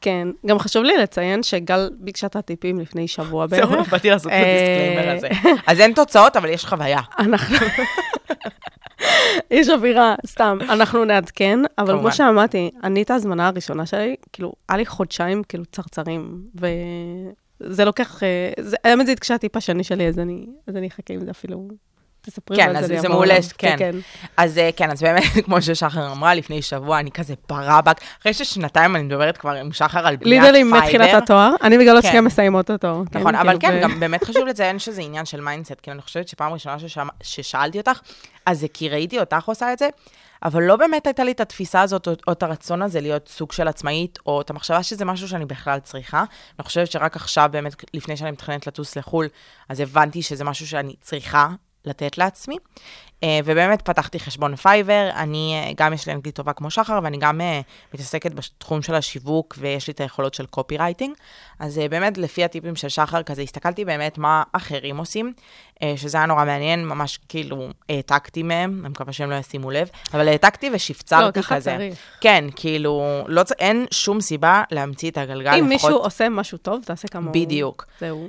Speaker 3: כן, גם חשוב לי לציין שגל ביקשה את הטיפים לפני שבוע בערך.
Speaker 2: זהו, באתי לעשות את ה
Speaker 3: disclaimer
Speaker 2: הזה. אז אין תוצאות, אבל יש חוויה.
Speaker 3: אנחנו... יש אווירה, סתם, אנחנו נעדכן, אבל
Speaker 2: כמובן.
Speaker 3: כמו שאמרתי, אני את ההזמנה הראשונה שלי, כאילו, היה לי חודשיים כאילו צרצרים, וזה לוקח, אה, זה- האמת זה התקשה טיפ השני שלי, אז אני אז אני אחכה עם זה אפילו. תספרי
Speaker 2: כן,
Speaker 3: ואז
Speaker 2: אז
Speaker 3: אני
Speaker 2: זה מעולה,
Speaker 3: עליו.
Speaker 2: כן. אז אה, כן, אז באמת, כמו ששחר אמרה, לפני שבוע אני כזה ברבאק, אחרי ששנתיים אני מדברת כבר עם שחר על בניית Fiverr.
Speaker 3: מתחילת התואר, אני וגלות
Speaker 2: כן.
Speaker 3: מסיימות אותו.
Speaker 2: נכון, אבל
Speaker 3: כאילו,
Speaker 2: כן,
Speaker 3: ו-
Speaker 2: גם באמת חשוב לציין שזה עניין של mindset, כי אני חושבת שפעם ראשונה ששאלתי אותך, אז זה כי ראיתי אותך עושה את זה, אבל לא באמת הייתה לי את התפיסה הזאת, או, או את הרצון הזה להיות סוג של עצמאית, או את המחשבה שזה משהו שאני בכלל צריכה. אני חושבת שרק עכשיו, באמת, לפני שאני מתכננת לטוס לחו"ל, אז הבנתי שזה משהו שאני צריכה לתת לעצמי. אה, ובאמת פתחתי חשבון Fiverr, אני, אה, גם יש לי אנגלית טובה כמו שחר, ואני גם אה, מתעסקת בתחום של השיווק, ויש לי את היכולות של copywriting. אז באמת, לפי הטיפים של שחר, כזה הסתכלתי באמת מה אחרים עושים, שזה היה נורא מעניין, ממש כאילו העתקתי מהם, אני מקווה שהם לא ישימו לב, אבל העתקתי ושפצרתי
Speaker 3: לא, ככה
Speaker 2: כזה.
Speaker 3: צריך.
Speaker 2: כן, כאילו, לא, אין שום סיבה להמציא את הגלגל,
Speaker 3: אם
Speaker 2: לפחות...
Speaker 3: מישהו עושה משהו טוב, תעשה כמוהו.
Speaker 2: בדיוק.
Speaker 3: זהו.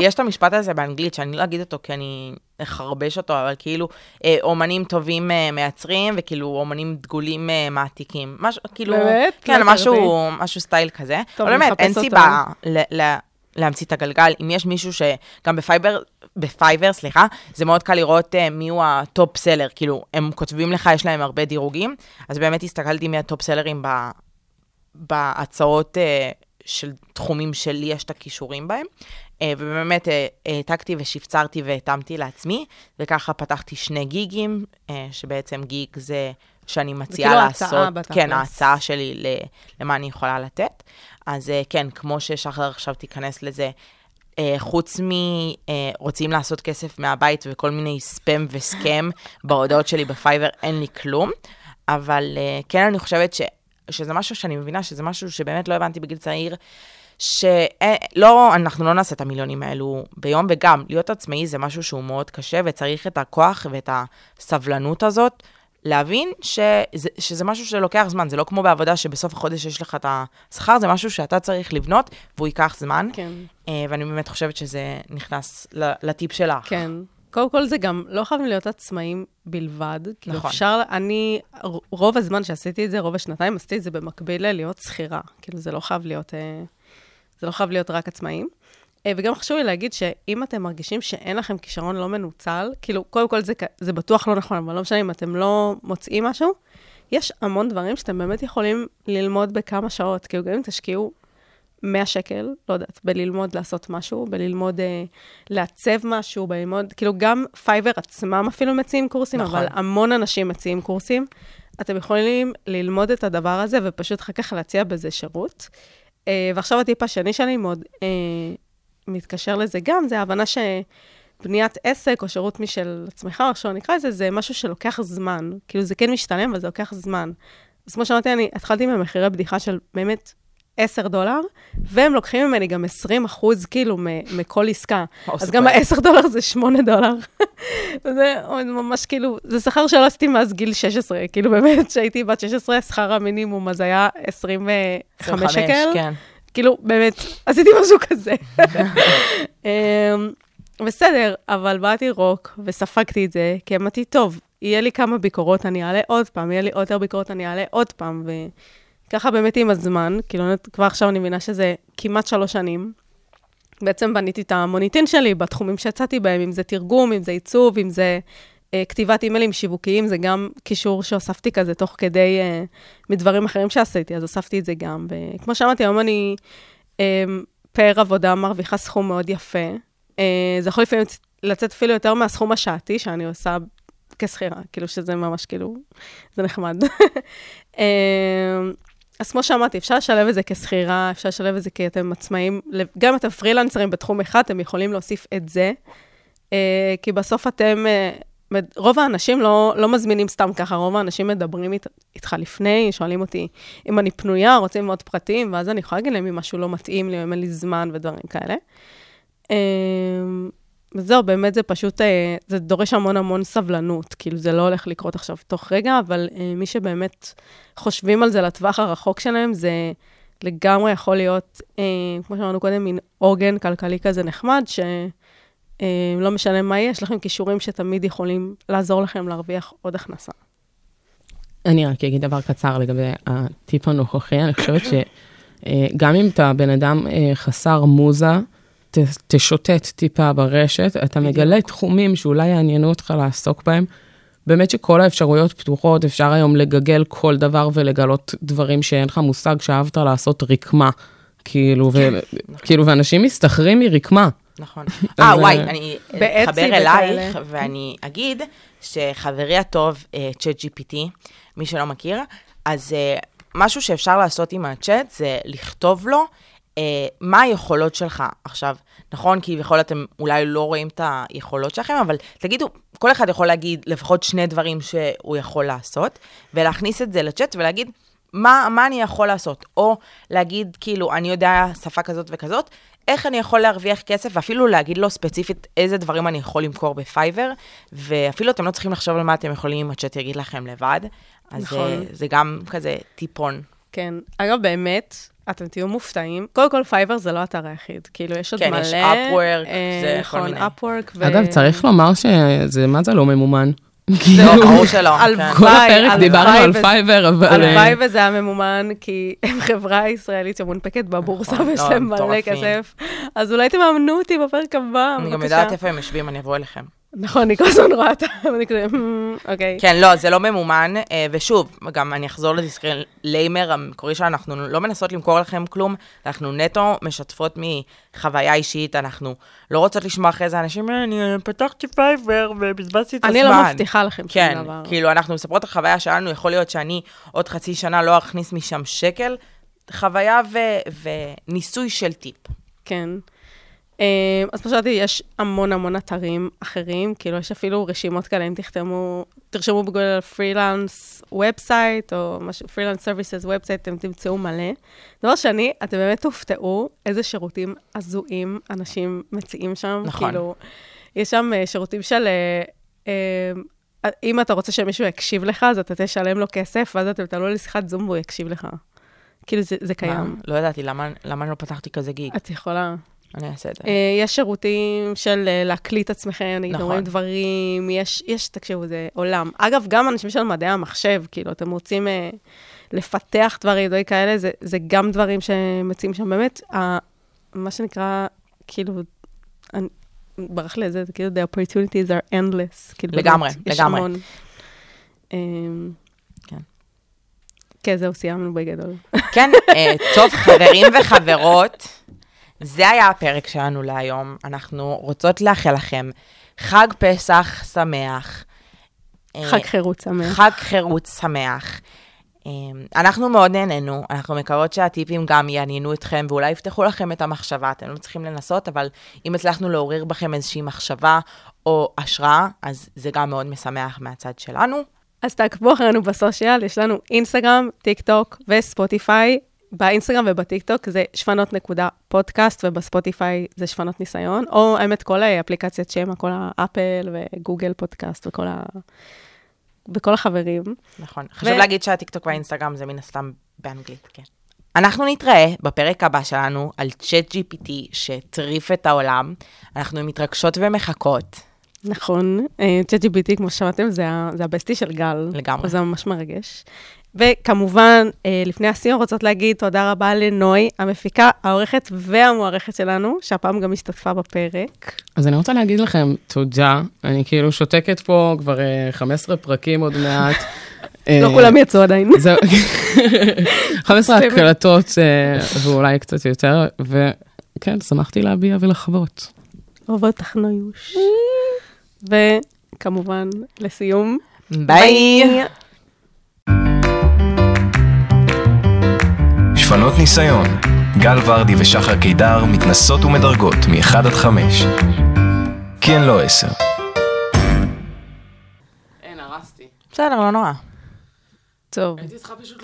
Speaker 2: יש את המשפט הזה באנגלית, שאני לא אגיד אותו כי אני אחרבש אותו, אבל כאילו, אה, אומנים טובים אה, מייצרים, וכאילו אומנים דגולים אה, מעתיקים. משהו, כאילו,
Speaker 3: באמת?
Speaker 2: כן,
Speaker 3: לא
Speaker 2: משהו, משהו סטייל כזה.
Speaker 3: טוב,
Speaker 2: אבל באמת, אין
Speaker 3: אותו.
Speaker 2: סיבה ל- ל- להמציא את הגלגל. אם יש מישהו שגם ב-Fiverr, ב-Fiverr, סליחה, זה מאוד קל לראות אה, מי הוא ה top seller. כאילו, הם כותבים לך, יש להם הרבה דירוגים, אז באמת הסתכלתי מי ה top sellerים ב- בהצעות uh, של תחומים שלי יש את הכישורים בהם. Uh, ובאמת אה, העתקתי ושפצרתי והתאמתי לעצמי, וככה פתחתי שני גיגים, uh, שבעצם גיג זה שאני מציעה
Speaker 3: כאילו
Speaker 2: לעשות,
Speaker 3: ההצעה בתכלס.
Speaker 2: כן, ההצעה שלי ל, למה אני יכולה לתת. אז כן, כמו ששחר עכשיו תיכנס לזה, חוץ מרוצים לעשות כסף מהבית וכל מיני ספאם וסקאם בהודעות שלי בפייבר, אין לי כלום. אבל כן, אני חושבת ש, שזה משהו שאני מבינה, שזה משהו שבאמת לא הבנתי בגיל צעיר, שלא, אנחנו לא נעשה את המיליונים האלו ביום, וגם להיות עצמאי זה משהו שהוא מאוד קשה, וצריך את הכוח ואת הסבלנות הזאת. להבין שזה, שזה משהו שלוקח זמן, זה לא כמו בעבודה שבסוף החודש יש לך את השכר, זה משהו שאתה צריך לבנות, והוא ייקח זמן.
Speaker 3: כן.
Speaker 2: אה, ואני באמת חושבת שזה נכנס לטיפ שלך.
Speaker 3: כן. קודם כל, זה גם לא חייבים להיות עצמאים בלבד. כאילו,
Speaker 2: נכון.
Speaker 3: אפשר, אני, רוב הזמן שעשיתי את זה, רוב השנתיים, עשיתי את זה במקביל ללהיות שכירה. כאילו, זה לא חייב להיות, אה, זה לא חייב להיות רק עצמאים. אה, וגם חשוב לי להגיד שאם אתם מרגישים שאין לכם כישרון לא מנוצל, כאילו, קודם כל זה, זה בטוח לא נכון, אבל לא משנה אם אתם לא מוצאים משהו, יש המון דברים שאתם באמת יכולים ללמוד בכמה שעות. כאילו, גם אם תשקיעו 100 שקל, לא יודעת, בללמוד לעשות משהו, בללמוד אה, לעצב משהו, בללמוד, כאילו גם Fiverr עצמם אפילו מציעים קורסים,
Speaker 2: נכון.
Speaker 3: אבל המון אנשים מציעים קורסים. אתם יכולים ללמוד את הדבר הזה ופשוט אחר כך להציע בזה שירות. אה, ועכשיו הטיפ השני שלי מאוד אה, מתקשר לזה גם, זה ההבנה שבניית עסק או שירות משל עצמך, או שלא נקרא לזה, זה משהו שלוקח זמן. כאילו, זה כן משתלם, אבל זה לוקח זמן. אז כמו שאמרתי, אני התחלתי ממחירי בדיחה של באמת 10 דולר, והם לוקחים ממני גם 20 אחוז, כאילו, מכל עסקה. אז. גם ה-10 דולר זה 8 דולר. זה ממש כאילו, זה שכר שלא עשיתי מאז גיל 16. כאילו, באמת, כשהייתי בת 16, שכר המינימום אז היה 25 שקל.
Speaker 2: כן.
Speaker 3: כאילו, באמת, עשיתי משהו כזה. אמ, בסדר, אבל באתי רוק וספגתי את זה, כי אמרתי, טוב, יהיה לי כמה ביקורות, אני אעלה עוד פעם, יהיה לי עוד יותר ביקורות, אני אעלה עוד פעם, וככה באמת עם הזמן, כאילו, כבר עכשיו אני מבינה שזה כמעט שלוש שנים. בעצם בניתי את המוניטין שלי בתחומים שיצאתי בהם, אם זה תרגום, אם זה עיצוב, אם זה אה, כתיבת אימיילים שיווקיים, זה גם קישור שהוספתי כזה תוך כדי, אה, מדברים אחרים שעשיתי, אז הוספתי את זה גם. וכמו שאמרתי, היום אני אה, פר עבודה מרוויחה סכום מאוד יפה. אה, זה יכול לפעמים לצאת אפילו יותר מהסכום השעתי שאני עושה כשכירה, כאילו שזה ממש כאילו, זה נחמד. אז כמו שאמרתי, אפשר לשלב את זה כשכירה, אפשר לשלב את זה כי אתם עצמאים, גם אתם פרילנסרים בתחום אחד, אתם יכולים להוסיף את זה, אה, כי בסוף אתם, אה, רוב האנשים לא, לא מזמינים סתם ככה, רוב האנשים מדברים אית, איתך לפני, שואלים אותי אם אני פנויה, רוצים מאוד פרטים, ואז אני יכולה להגיד להם אם משהו לא מתאים לי, אם אין לי זמן ודברים כאלה. וזהו, באמת זה פשוט, אה, זה דורש המון המון סבלנות, כאילו זה לא הולך לקרות עכשיו תוך רגע, אבל אה, מי שבאמת חושבים על זה לטווח הרחוק שלהם, זה לגמרי יכול להיות, אה, כמו שאמרנו קודם, מין עוגן כלכלי כזה נחמד, שלא משנה מה יהיה, יש לכם כישורים שתמיד יכולים לעזור לכם להרוויח עוד הכנסה.
Speaker 4: אני רק אגיד דבר קצר לגבי הטיפ הנוכחי, אני חושבת שגם אם אתה בן אדם חסר מוזה, ת- תשוטט טיפה ברשת, אתה מגלה תחומים שאולי יעניינו אותך לעסוק בהם. באמת שכל האפשרויות פתוחות, אפשר היום לגגל כל דבר ולגלות דברים שאין לך מושג שאהבת לעשות רקמה. כאילו, ו- כאילו, ואנשים מסתחרים מרקמה.
Speaker 2: נכון. אה, וואי,
Speaker 4: אה,
Speaker 2: אני אתחבר. אלייך, ואני אגיד שחברי הטוב, צ'אט GPT, מי שלא מכיר, אז אה, משהו שאפשר לעשות עם הצ'אט זה לכתוב לו אה, מה היכולות שלך. עכשיו, נכון, כביכול אתם אולי לא רואים את היכולות שלכם, אבל תגידו, כל אחד יכול להגיד לפחות שני דברים שהוא יכול לעשות, ולהכניס את זה לצ'אט ולהגיד, מה, מה אני יכול לעשות? או להגיד, כאילו, אני יודע שפה כזאת וכזאת, איך אני יכול להרוויח כסף, ואפילו להגיד לו ספציפית איזה דברים אני יכול למכור בפייבר, ואפילו אתם לא צריכים לחשוב על מה אתם יכולים, הצ'אט יגיד לכם לבד. אז
Speaker 3: נכון.
Speaker 2: נכון. זה גם כזה טיפון.
Speaker 3: כן. אגב, באמת, אתם תהיו מופתעים. קודם כל, Fiverr זה לא האתר היחיד. כאילו, יש עוד
Speaker 2: כן,
Speaker 3: מלא...
Speaker 2: יש Upwork,
Speaker 3: אה,
Speaker 2: זה כל
Speaker 3: נכון,
Speaker 2: מיני.
Speaker 3: Upwork ו...
Speaker 4: אגב, צריך לומר שזה, מה זה לא ממומן?
Speaker 2: לא, ברור שלא. כן.
Speaker 4: כל הפרק דיברנו על Fiverr, אבל...
Speaker 3: הלוואי
Speaker 4: אה,
Speaker 3: וזה היה ממומן, כי הם חברה ישראלית שמונפקת בבורסה
Speaker 2: נכון,
Speaker 3: ויש
Speaker 2: לא,
Speaker 3: להם מלא
Speaker 2: מטורפים.
Speaker 3: כסף. אז אולי תממנו אותי בפרק הבא,
Speaker 2: אני גם
Speaker 3: בבקשה.
Speaker 2: יודעת איפה הם יושבים, אני אבוא אליכם.
Speaker 3: נכון, אני כל הזמן רואה אותם, ואני כזה, "אממ, אוקיי.
Speaker 2: כן, לא, זה לא ממומן, אה, ושוב, גם אני אחזור ל disclaimer המקורי שלנו, אנחנו לא מנסות למכור לכם כלום, אנחנו נטו משתפות מחוויה אישית, אנחנו לא רוצות לשמוע אחרי זה אנשים, "אה, אני פתחתי Fiverr ובזבזתי את הזמן.
Speaker 3: אני לא מבטיחה לכם שום
Speaker 2: כן,
Speaker 3: דבר.
Speaker 2: כאילו, אנחנו מספרות את החוויה שלנו, יכול להיות שאני עוד חצי שנה לא אכניס משם שקל, חוויה וניסוי של טיפ.
Speaker 3: כן. אה, אז שאמרתי, יש המון המון אתרים אחרים, כאילו יש אפילו רשימות כאלה, אם תכתבו, תרשמו בגוגל freelance website, או משהו, freelance services website, אתם תמצאו מלא. דבר שני, אתם באמת תופתעו איזה שירותים הזויים אנשים מציעים שם.
Speaker 2: נכון.
Speaker 3: כאילו, יש שם אה, שירותים של... אה, אה, אם אתה רוצה שמישהו יקשיב לך, אז אתה תשלם לו כסף, ואז אתם תעלו לשיחת זום והוא יקשיב לך. כאילו, זה, זה קיים.
Speaker 2: מה? לא ידעתי, למה למה אני לא פתחתי כזה גיג?
Speaker 3: את יכולה.
Speaker 2: אני אעשה את זה.
Speaker 3: אה, יש שירותים של אה, להקליט עצמכם, נגיד,
Speaker 2: נכון.
Speaker 3: אומרים דברים, יש, יש, תקשיבו, זה עולם. אגב, גם אנשים של מדעי המחשב, כאילו, אתם רוצים אה, לפתח דברים, דברים כאלה, זה, זה גם דברים שמציעים שם. באמת, ה, מה שנקרא, כאילו, אני, ברח לי זה כאילו, the opportunities are endless. כאילו,
Speaker 2: לגמרי,
Speaker 3: באמת, יש
Speaker 2: לגמרי.
Speaker 3: המון. אה, כן, זהו, סיימנו בגדול.
Speaker 2: כן, אה, טוב, חברים וחברות, זה היה הפרק שלנו להיום. אנחנו רוצות לאחל לכם חג פסח שמח. אה,
Speaker 3: חג חירות שמח.
Speaker 2: חג חירות שמח. אה, אנחנו מאוד נהנינו, אנחנו מקוות שהטיפים גם יעניינו אתכם ואולי יפתחו לכם את המחשבה, אתם לא צריכים לנסות, אבל אם הצלחנו לעורר בכם איזושהי מחשבה או השראה, אז זה גם מאוד משמח מהצד שלנו.
Speaker 3: אז תעקבו אחרינו ב social, יש לנו אינסטגרם, טיק טוק וספוטיפיי. באינסטגרם ובטיקטוק זה שפנות נקודה פודקאסט, ובספוטיפיי זה שפנות ניסיון, או האמת כל אפליקציית שמע, כל האפל וגוגל פודקאסט וכל ה... וכל החברים.
Speaker 2: נכון. חשוב להגיד שהטיקטוק והאינסטגרם זה מן הסתם באנגלית, כן. אנחנו נתראה בפרק הבא שלנו על ChatGPT שהטריף את העולם. אנחנו מתרגשות ומחכות.
Speaker 3: נכון, ChatGPT, כמו ששמעתם, זה, ה- זה הבסטי של גל.
Speaker 2: לגמרי.
Speaker 3: זה ממש מרגש. וכמובן, אה, לפני הסיום רוצות להגיד תודה רבה לנוי, המפיקה, העורכת והמוערכת שלנו, שהפעם גם השתתפה בפרק.
Speaker 4: אז אני רוצה להגיד לכם תודה, אני כאילו שותקת פה כבר אה, 15 פרקים עוד מעט.
Speaker 3: לא
Speaker 4: אה,
Speaker 3: כולם יצאו עדיין.
Speaker 4: זהו, 15 הקלטות אה, ואולי קצת יותר, וכן, שמחתי להביע ולחוות.
Speaker 3: אוהב אותך נויוש. וכמובן, לסיום,
Speaker 2: ביי.
Speaker 1: שפנות ניסיון, גל ורדי ושחר קידר מתנסות ומדרגות מ-1 עד 5. כי הן לא 10.
Speaker 4: אין, הרסתי.
Speaker 2: בסדר, לא נורא.
Speaker 3: טוב.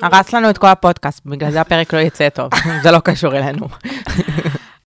Speaker 2: הרס לנו את כל הפודקאסט, בגלל זה הפרק לא יצא טוב. זה לא קשור אלינו.